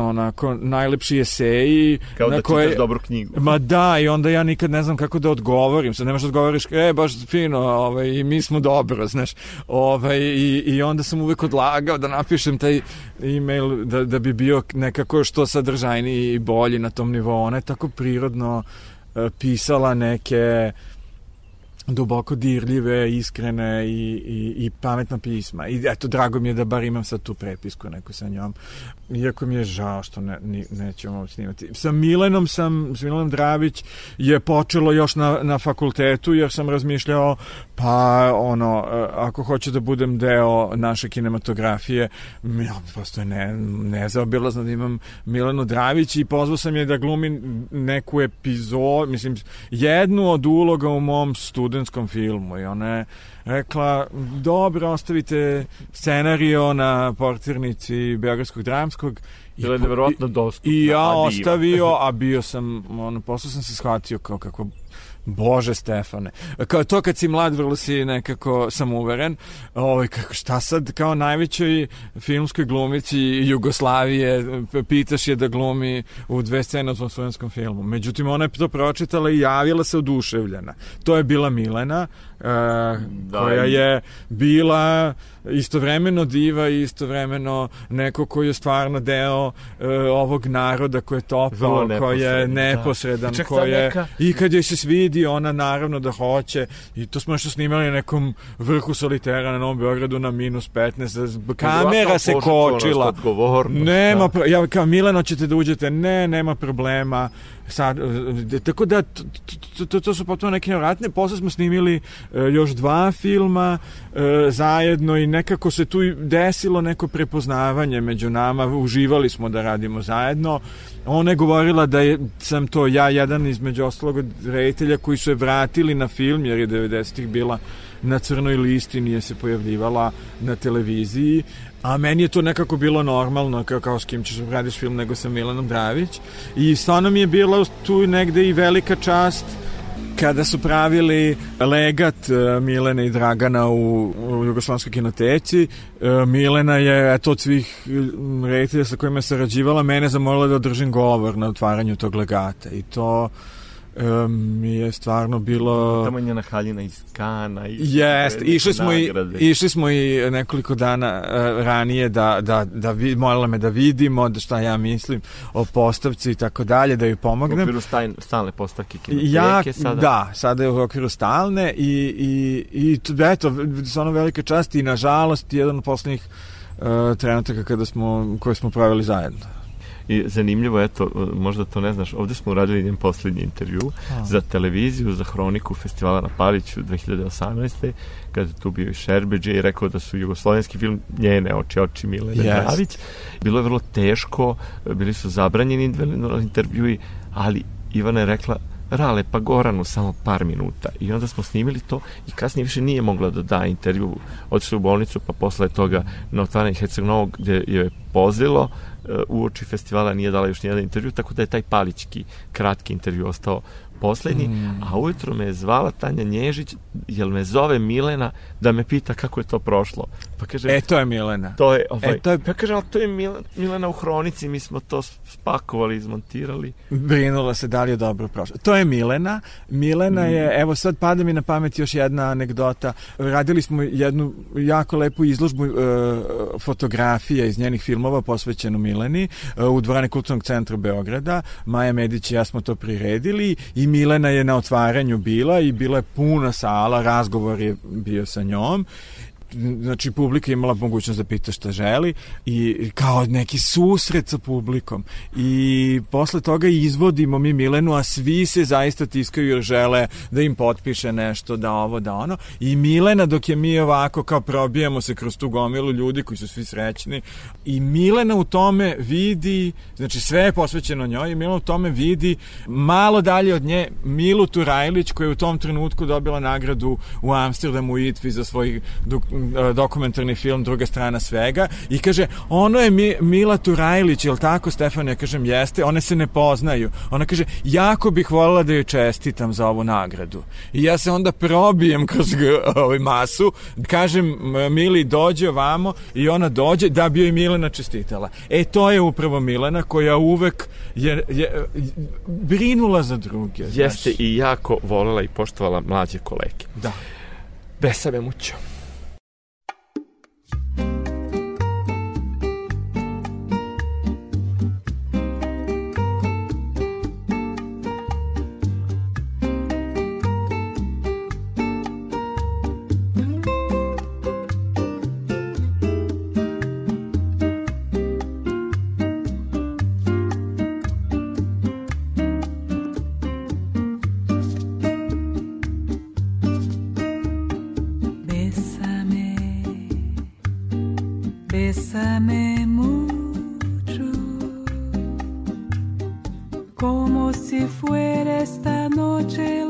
onako najlepši eseji kao na da koje, čitaš dobru knjigu. Ma da i onda ja nikad ne znam kako da odgovorim. Sad nemaš da odgovoriš e baš fino ovaj, i mi smo dobro znaš. Ovaj, i, i onda sam uvek odlagao da napišem taj e-mail da, da bi bio nekako što sadržajniji i bolji na tom nivou. Ona je tako prirodno uh, pisala neke duboko dirljive, iskrene i, i, i pametna pisma. I eto, drago mi je da bar imam sad tu prepisku neku sa njom. Iako mi je žao što ne, ne, nećemo snimati. Sa Milenom sam, s Milenom Dravić je počelo još na, na fakultetu jer sam razmišljao pa ono, ako hoću da budem deo naše kinematografije, ja, prosto je ne, nezaobilazno da imam Milenu Dravić i pozvao sam je da glumi neku epizodu, mislim, jednu od uloga u mom studentskom filmu i ona je rekla, dobro, ostavite scenario na portirnici Beogradskog dramskog. Bilo je nevjerojatno dostupno. I ja ostavio, a bio sam, ono, posle sam se shvatio kao kako Bože Stefane. Kao to kad si mlad vrlo si nekako samuveren. Ovaj kako šta sad kao najvećoj filmskoj glumici Jugoslavije pitaš je da glumi u dve scene u svom slovenskom filmu. Međutim ona je to pročitala i javila se oduševljena. To je bila Milena da, koja je bila istovremeno diva i istovremeno neko koji je stvarno deo uh, ovog naroda koji je topao, koji je neposredan, da. koji je neka... i kad joj se svidi ona naravno da hoće. I to smo što snimali na nekom vrhu solitera na Novom Beogradu na minus 15 kamera se kočila. nema, da. ja kao Milano ćete da uđete. Ne, nema problema sad, tako da to, to, to su potpuno neke nevratne posle smo snimili još dva filma zajedno i nekako se tu desilo neko prepoznavanje među nama, uživali smo da radimo zajedno. Ona je govorila da je, sam to ja jedan između ostalog reditelja koji su je vratili na film, jer je 90-ih bila na crnoj listi, nije se pojavljivala na televiziji, a meni je to nekako bilo normalno, kao, kao s kim ćeš da radiš film nego sa Milanom Dravić. I stvarno mi je bila tu negde i velika čast kada su pravili legat e, Milene i Dragana u, u Jugoslavskoj kinoteci, e, Milena je, eto, od svih reditelja sa kojima je sarađivala, mene zamolila da održim govor na otvaranju tog legata. I to um, je stvarno bilo... Tamo je njena haljina iz Kana. I Jest, išli smo, i, išli smo i nekoliko dana uh, ranije da, da, da vi, molila me da vidimo da šta ja mislim o postavci i tako dalje, da joj pomognem. U okviru stajn, stalne postavke kinoteke ja, sada? Da, sada je u okviru stalne i, i, i eto, stvarno velika čast i nažalost jedan od poslednjih uh, trenutaka kada smo, koje smo pravili zajedno. I zanimljivo, eto, možda to ne znaš, ovde smo uradili njen poslednji intervju A. za televiziju, za hroniku festivala na Paliću 2018. kada je tu bio i Šerbeđe i rekao da su jugoslovenski film njene oči, oči Milene yes. Dravić. Bilo je vrlo teško, bili su zabranjeni intervjui, ali Ivana je rekla Rale, pa Goranu samo par minuta. I onda smo snimili to i kasnije više nije mogla da da intervju. Otišla u bolnicu, pa posle toga na otvaranje Herceg Novog gde je pozilo, u oči festivala nije dala još nijedan intervju, tako da je taj palički kratki intervju ostao poslednji, mm. a ujutro me je zvala Tanja Nježić, jel me zove Milena da me pita kako je to prošlo. Pa kaže, e, to je Milena. To je, ovaj, e, to je... Pa kaže, ali to je Milena u hronici, mi smo to spakovali, izmontirali. Brinula se da li je dobro prošlo. To je Milena. Milena mm. je, evo sad pada mi na pamet još jedna anegdota. Radili smo jednu jako lepu izložbu uh, fotografija iz njenih filmova posvećenu Mileni uh, u dvorane kulturnog centra Beograda. Maja Medić i ja smo to priredili i Milena je na otvaranju bila i bila je puna sala, razgovor je bio sa njom znači publika imala mogućnost da pita šta želi i kao neki susret sa publikom. I posle toga izvodimo mi Milenu a svi se zaista tiskaju jer žele da im potpiše nešto da ovo da ono. I Milena dok je mi ovako kao probijamo se kroz tu gomilu ljudi koji su svi srećni i Milena u tome vidi znači sve je posvećeno njoj i Milena u tome vidi malo dalje od nje Milu Turajlić koja je u tom trenutku dobila nagradu u Amsterdamu u ITVI za svoj e, dokumentarni film Druga strana svega i kaže, ono je Mi, Mila Turajlić, je li tako Stefan? Ja kažem, jeste, one se ne poznaju. Ona kaže, jako bih voljela da joj čestitam za ovu nagradu. I ja se onda probijem kroz ovaj masu, kažem Mili dođe ovamo i ona dođe da bi joj Milena čestitala. E, to je upravo Milena koja uvek je, je brinula za druge. Jeste znaš. i jako volela i poštovala mlađe kolege. Da. Besame mucho. como si fuera esta noche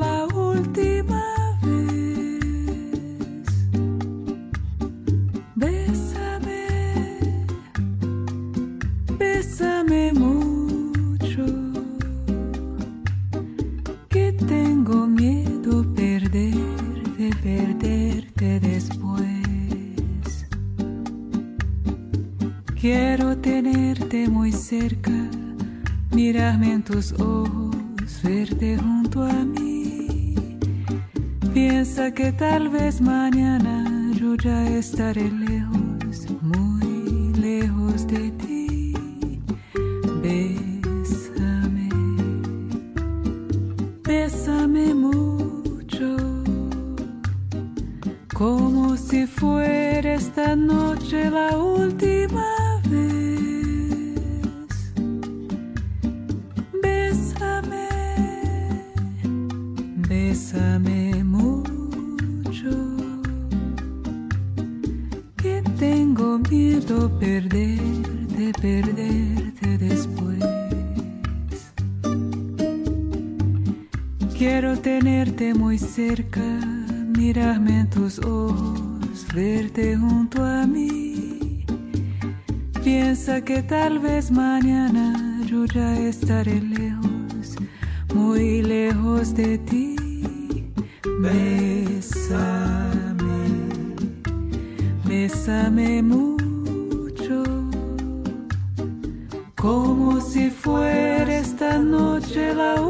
still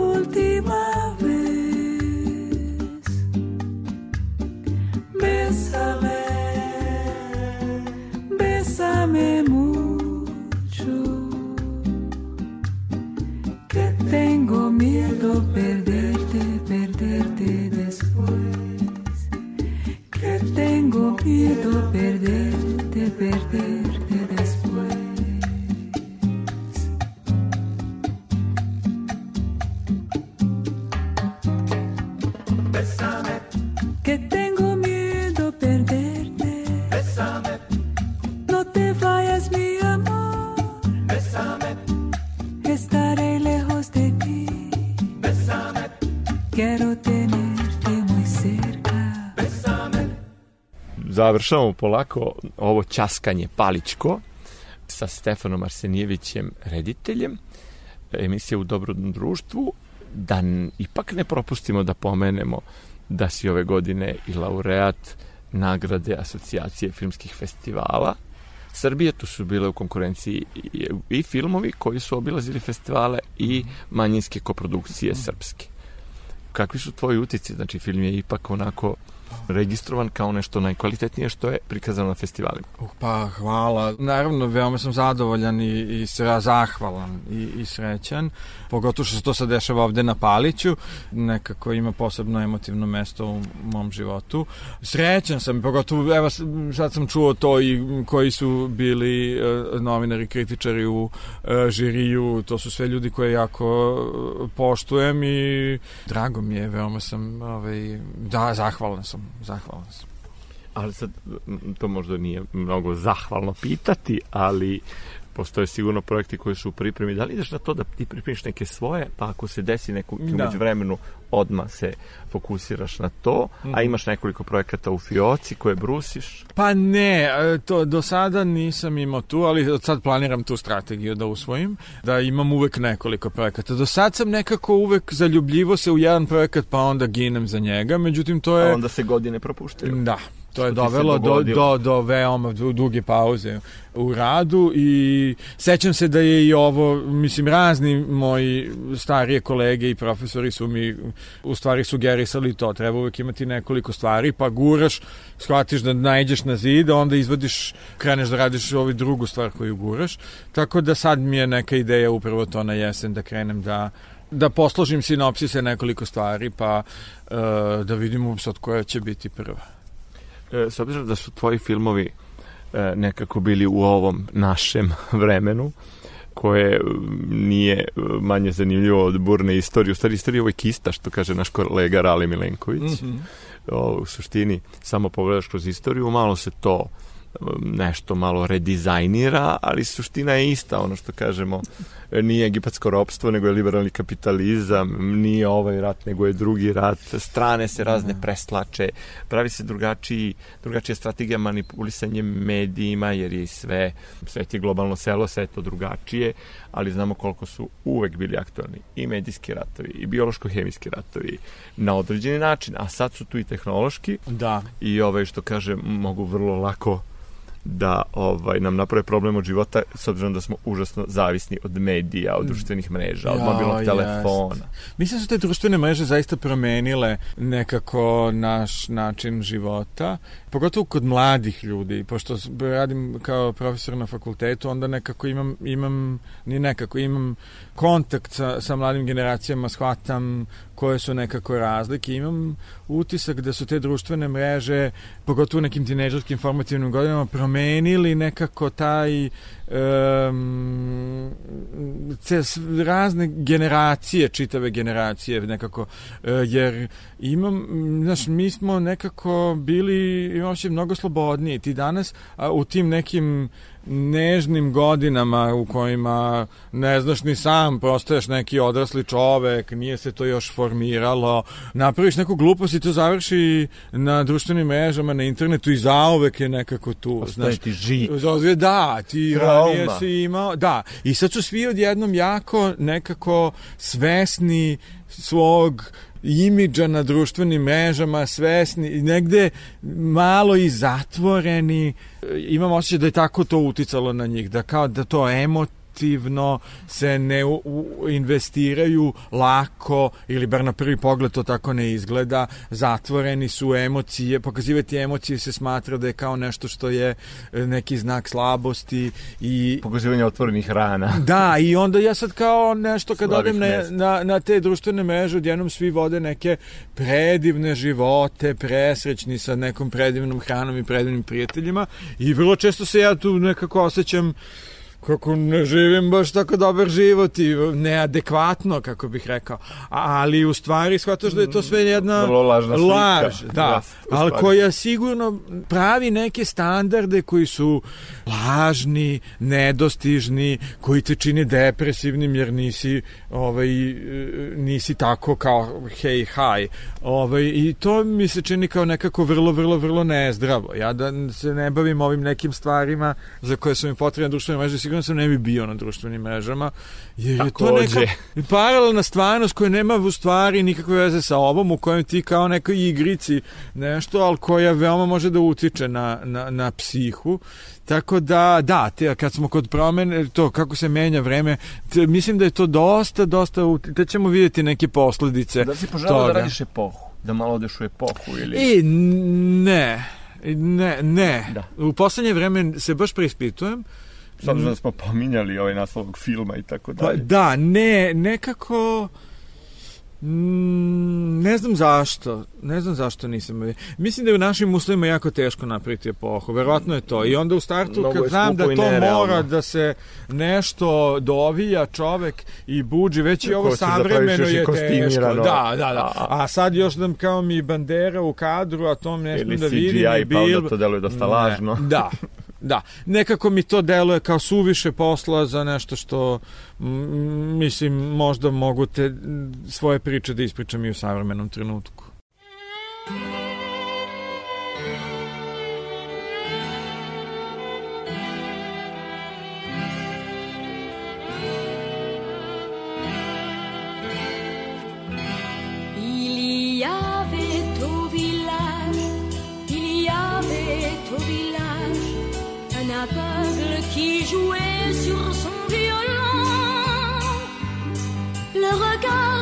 završavamo polako ovo časkanje paličko sa Stefanom Arsenijevićem, rediteljem emisije u dobrom društvu, da ipak ne propustimo da pomenemo da si ove godine i laureat nagrade asocijacije filmskih festivala. Srbije tu su bile u konkurenciji i filmovi koji su obilazili festivale i manjinske koprodukcije srpske. Kakvi su tvoji utici? Znači, film je ipak onako registrovan kao nešto najkvalitetnije što je prikazano na festivalima. Uh, pa hvala. Naravno, veoma sam zadovoljan i, i zahvalan i, i srećan. Pogotovo što se to sad dešava ovde na Paliću. Nekako ima posebno emotivno mesto u mom životu. Srećan sam, pogotovo, evo sad sam čuo to i koji su bili uh, novinari, kritičari u uh, žiriju. To su sve ljudi koje jako uh, poštujem i drago mi je, veoma sam ovaj, da, zahvalan sam zahvalan sam. Ali sad, to možda nije mnogo zahvalno pitati, ali postoje sigurno projekti koji su u pripremi. Da li ideš na to da ti pripremiš neke svoje, pa ako se desi neko da. umeđu vremenu, odmah se fokusiraš na to, mm. a mhm. imaš nekoliko projekata u fioci koje brusiš? Pa ne, e, to do sada nisam imao tu, ali od sad planiram tu strategiju da usvojim, da imam uvek nekoliko projekata. Do sad sam nekako uvek zaljubljivo se u jedan projekat, pa onda ginem za njega, međutim to je... A onda se godine propuštaju. Da, To je dovelo do, do, do veoma duge pauze u radu i sećam se da je i ovo, mislim, razni moji starije kolege i profesori su mi u stvari sugerisali to. Treba uvek imati nekoliko stvari, pa guraš, shvatiš da najđeš na zid, a onda izvodiš, kreneš da radiš ovu drugu stvar koju guraš. Tako da sad mi je neka ideja upravo to na jesen da krenem da da posložim sinopsise nekoliko stvari, pa uh, da vidimo sad koja će biti prva. E, s obzirom da su tvoji filmovi e, nekako bili u ovom našem vremenu, koje nije manje zanimljivo od burne istorije. U stvari, istorija je uvijek ista, što kaže naš kolega Rali Milenković. Mm -hmm. o, u suštini, samo pogledaš kroz istoriju, malo se to nešto malo redizajnira, ali suština je ista, ono što kažemo, nije egipatsko ropstvo, nego je liberalni kapitalizam, nije ovaj rat, nego je drugi rat, strane se razne preslače, pravi se drugačiji, drugačija strategija manipulisanja medijima, jer je sve, sve je globalno selo, sve je to drugačije, ali znamo koliko su uvek bili aktualni i medijski ratovi, i biološko-hemijski ratovi, na određeni način, a sad su tu i tehnološki, da. i ovaj, što kaže, mogu vrlo lako da ovaj nam naprave problem od života s obzirom da smo užasno zavisni od medija, od društvenih mreža, od ja, mobilnog telefona. Jest. Mislim da su te društvene mreže zaista promenile nekako naš način života, pogotovo kod mladih ljudi, pošto radim kao profesor na fakultetu, onda nekako imam, imam ni nekako, imam kontakt sa, sa mladim generacijama, shvatam koje su nekako razlike. Imam utisak da su te društvene mreže, pogotovo u nekim tineđerskim formativnim godinama, promenili nekako taj um, razne generacije, čitave generacije nekako, uh, jer imam, znaš, mi smo nekako bili, imamo mnogo slobodniji. Ti danas a, u tim nekim nežnim godinama u kojima ne znaš ni sam, postaješ neki odrasli čovek, nije se to još formiralo, napraviš neku glupost i to završi na društvenim mrežama, na internetu i zaovek je nekako tu. Postaje znaš, ti žit. Da, ti ranije si imao, da, i sad su svi odjednom jako nekako svesni svog imidža na društvenim mrežama, svesni, negde malo i zatvoreni. Imam osjećaj da je tako to uticalo na njih, da kao da to emot aktivno se ne u, u, investiraju lako ili bar na prvi pogled to tako ne izgleda. Zatvoreni su emocije pokazivati emocije se smatra da je kao nešto što je e, neki znak slabosti i pokazivanje otvorenih rana. Da i onda ja sad kao nešto kad odem na, na, na te društvene mreže odjednom svi vode neke predivne živote presrećni sa nekom predivnom hranom i predivnim prijateljima i vrlo često se ja tu nekako osjećam kako ne živim baš tako dobar život i neadekvatno, kako bih rekao. Ali u stvari shvataš da je to sve jedna Vrlo lažna slika. laž, da, ja, ali koja sigurno pravi neke standarde koji su lažni, nedostižni, koji te čine depresivnim jer nisi ovaj, nisi tako kao hej, haj. Ovaj, I to mi se čini kao nekako vrlo, vrlo, vrlo nezdravo. Ja da se ne bavim ovim nekim stvarima za koje su mi potrebne društvene mreže, sigurno sam ne bi bio na društvenim mrežama, jer je to neka paralelna stvarnost koja nema u stvari nikakve veze sa ovom, u kojem ti kao nekoj igrici nešto, ali koja veoma može da utiče na, na, na psihu. Tako da, da, te, kad smo kod promene, to kako se menja vreme, te, mislim da je to dosta, dosta, te ćemo vidjeti neke posledice Da si poželao da radiš epohu, da malo odeš u epohu ili... I, ne, ne, ne. Da. U poslednje vreme se baš preispitujem, S obzirom da smo pominjali ovaj naslov filma i tako dalje. Pa, da, ne, nekako... Mm, ne znam zašto. Ne znam zašto nisam. Mislim da je u našim uslovima jako teško napraviti epohu. Verovatno je to. I onda u startu Mnogo kad znam da to mora da se nešto dovija čovek i buđi, već i ovo da savremeno je teško. Da, da, da. A sad još da kao mi bandera u kadru, a to ne da vidim. Ili CGI, pa onda to deluje dosta lažno. Da, Da, nekako mi to deluje kao suviše posla za nešto što mislim možda mogu te svoje priče da ispričam i u savremenom trenutku. Aveugle qui jouait sur son violon. Le regard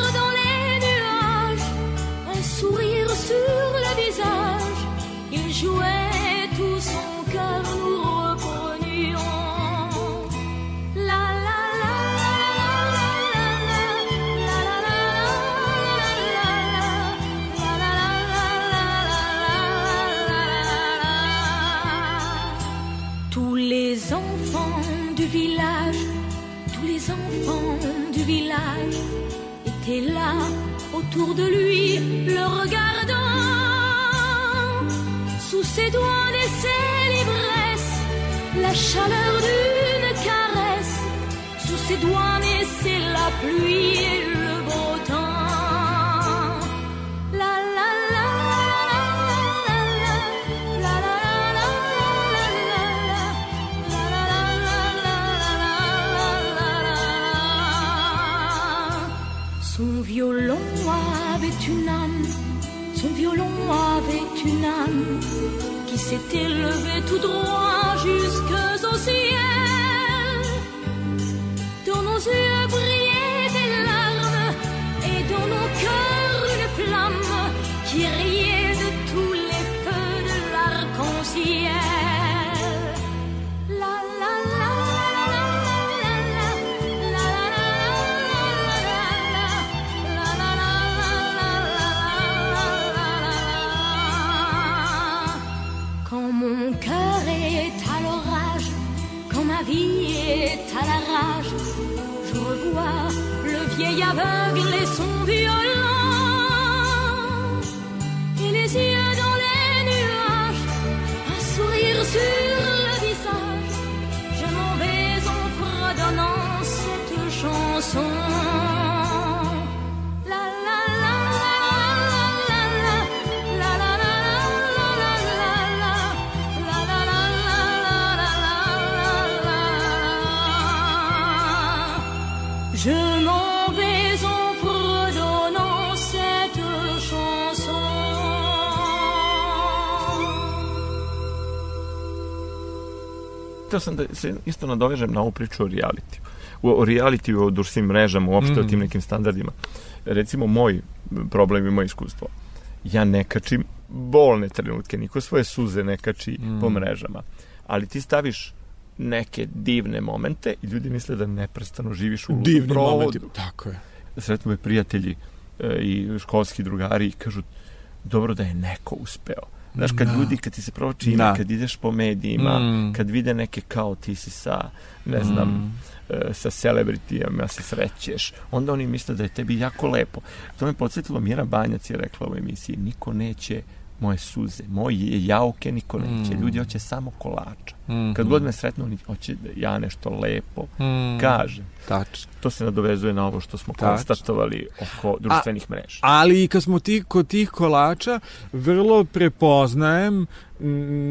autour de lui, le regardant. Sous ses doigts naissait l'ivresse, la chaleur d'une caresse. Sous ses doigts naissait la pluie et le beau temps. La la son violon avait une âme qui s'était levée tout droit jusqu'au ciel. Je revois le vieil aveugle et son violon. Htio sam da se isto nadovežem na ovu priču o realitiju. O, o realitiju, o društvenim mrežama, uopšte mm. o tim nekim standardima. Recimo, moj problem i moje iskustvo. Ja ne kačim bolne trenutke, niko svoje suze ne kači mm. po mrežama. Ali ti staviš neke divne momente i ljudi misle da neprestano živiš u Divni provodu. momenti, tako je. Sretno me prijatelji e, i školski drugari i kažu dobro da je neko uspeo. Znaš, kad Da. ljudi, kad ti se proči ime, Da. kad ideš po medijima, Mm. kad vide neke kao ti si sa, ne znam, e, sa celebritijama se srećeš, onda oni misle da je tebi jako lepo. To me podsjetilo, Mira Banjac je rekla u emisiji, niko neće moje suze, moje jauke niko neće, Mm. ljudi hoće samo kolača. Mhm. Kad god me sretnu, oni hoće da ja nešto lepo Mm. kažem. Tačno. To se nadovezuje na ovo što smo Tačno. konstatovali oko društvenih mreža. Ali i kad smo ti, kod tih kolača, vrlo prepoznajem m,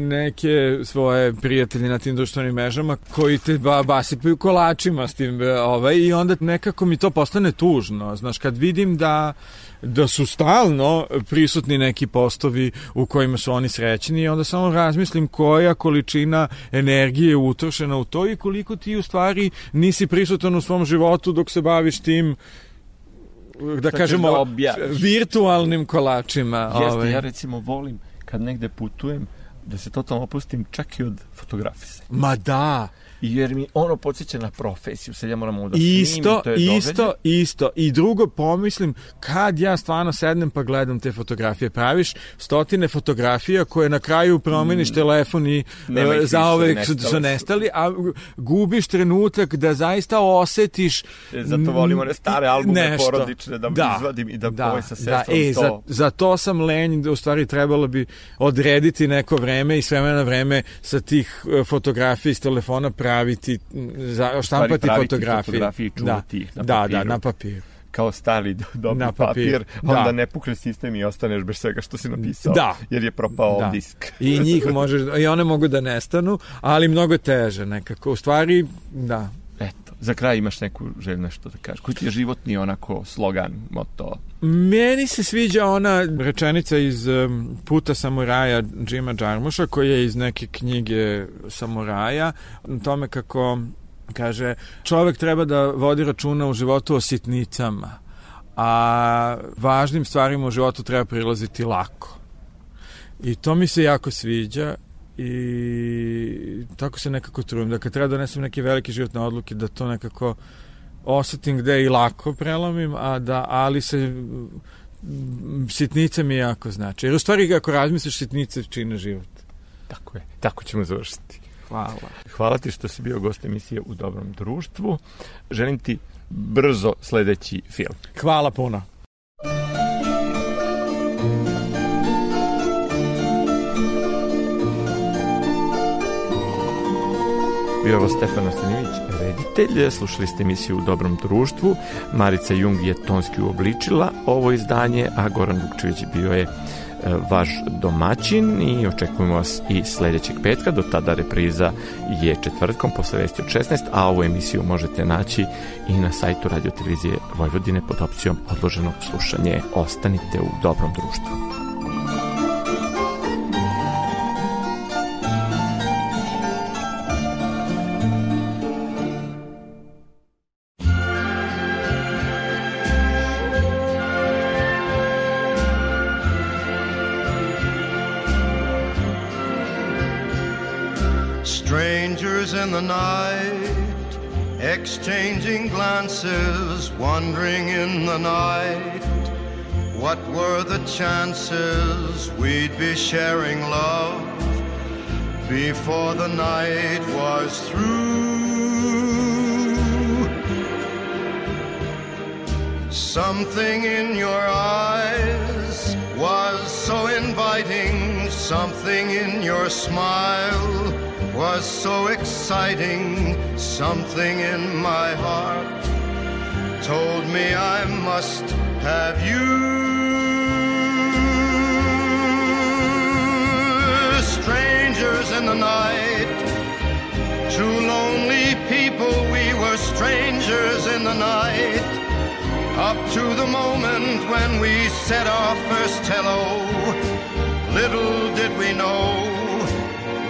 neke svoje prijatelje na tim društvenim mrežama koji te ba, basipaju kolačima s tim ovaj, i onda nekako mi to postane tužno. Znaš, kad vidim da da su stalno prisutni neki postovi u kojima su oni srećni i onda samo razmislim koja količina energije je utrošena u to i koliko ti u stvari nisi prisutan u svom životu dok se baviš tim da kažemo da virtualnim kolačima. Jeste, ovaj. ja recimo volim kad negde putujem da se totalno opustim čak i od fotografise. Ma da, jer mi ono podsjeća na profesiju, sad ja moram da isto, snimim, to je isto, događaj. isto. I drugo pomislim, kad ja stvarno sednem pa gledam te fotografije, praviš stotine fotografija koje na kraju promeniš mm. telefon i Nema uh, više, zaovek su, su nestali, a gubiš trenutak da zaista osetiš E, Zato volim one stare albume nešto. porodične da, izvadim i da, da ovaj sa sestrom da, e, to. za, za to sam lenj, da u stvari trebalo bi odrediti neko vreme i s vremena na vreme sa tih e, fotografija iz telefona praviti, za, štampati praviti fotografije. fotografije i da, čuvati ih na da, da, papiru. na papiru. kao stari do- dobri Na papir, papir, da. onda ne pukne sistem i ostaneš bez svega što si napisao, Da. jer je propao Da. disk. I njih možeš, i one mogu da nestanu, ali mnogo teže nekako. U stvari, da, za kraj imaš neku želju nešto da kažeš. Koji ti je životni onako slogan, moto? Meni se sviđa ona rečenica iz Puta samuraja Jima Jarmusha, koja je iz neke knjige samuraja, tome kako kaže čovek treba da vodi računa u životu o sitnicama, a važnim stvarima u životu treba prilaziti lako. I to mi se jako sviđa i tako se nekako trudim da kad treba donesem neke velike životne odluke da to nekako osetim gde i lako prelomim, a da, ali se sitnice mi jako znači. Jer u stvari ako razmisliš sitnice čine život. Tako je. Tako ćemo završiti. Hvala. Hvala ti što si bio gost emisije u dobrom društvu. Želim ti brzo sledeći film. Hvala puno. Bio je ovo Stefan Arsenijević, reditelj. Slušali ste emisiju u dobrom društvu. Marica Jung je tonski uobličila ovo izdanje, a Goran Vukčević bio je e, vaš domaćin i očekujemo vas i sledećeg petka. Do tada repriza je četvrtkom posle vesti od 16, a ovu emisiju možete naći i na sajtu Radio Televizije Vojvodine pod opcijom odloženo slušanje. Ostanite u dobrom društvu. Wandering in the night. What were the chances we'd be sharing love before the night was through? Something in your eyes was so inviting, something in your smile was so exciting, something in my heart told me I must have you. Strangers in the night, two lonely people, we were strangers in the night. Up to the moment when we said our first hello, little did we know.